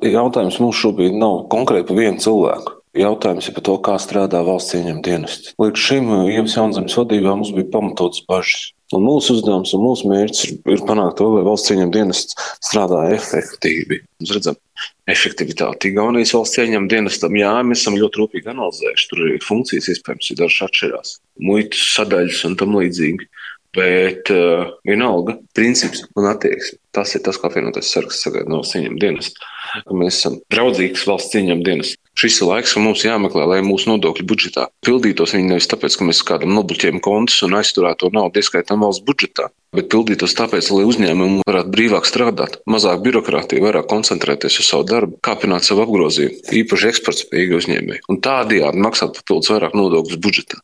Jautājums mums šobrīd nav konkrēti par vienu cilvēku. Jautājums ir par to, kā strādā valsts ieņem dienests. Līdz šim Ievas Jaunzemes vadībā mums bija pamatots bažas. Un mūsu uzdevums un mūsu mērķis ir, ir panākt to, lai valsts ieņem dienests strādā efektīvi. Mēs redzam, efektivitāti. Igaunijas valsts ieņem dienestam, jā, mēs esam ļoti rūpīgi analizējuši. Tur ir funkcijas, iespējams, ir dažas atšķirās. Muitas sadaļas un tam līdzīgi. Bet uh, vienalga, princips un attieksme. Tas ir tas, ko apvienotais sargs sagaida no valsts ieņem dienesta. Mēs esam draudzīgs valsts ieņem dienestam. Šis ir laiks, kad mums jāmeklē, lai mūsu nodokļu budžetā pildītos. Viņi nevis tāpēc, ka mēs kādam nobloķējam kontus un aizturēto naudu ieskaitām valsts budžetā, bet pildītos tāpēc, lai uzņēmumi varētu brīvāk strādāt, mazāk birokrātija, vairāk koncentrēties uz savu darbu, kāpināt savu apgrozījumu, īpaši eksportspējīgi uzņēmēji un tādējādi maksāt papildus vairāk nodokļus budžetā.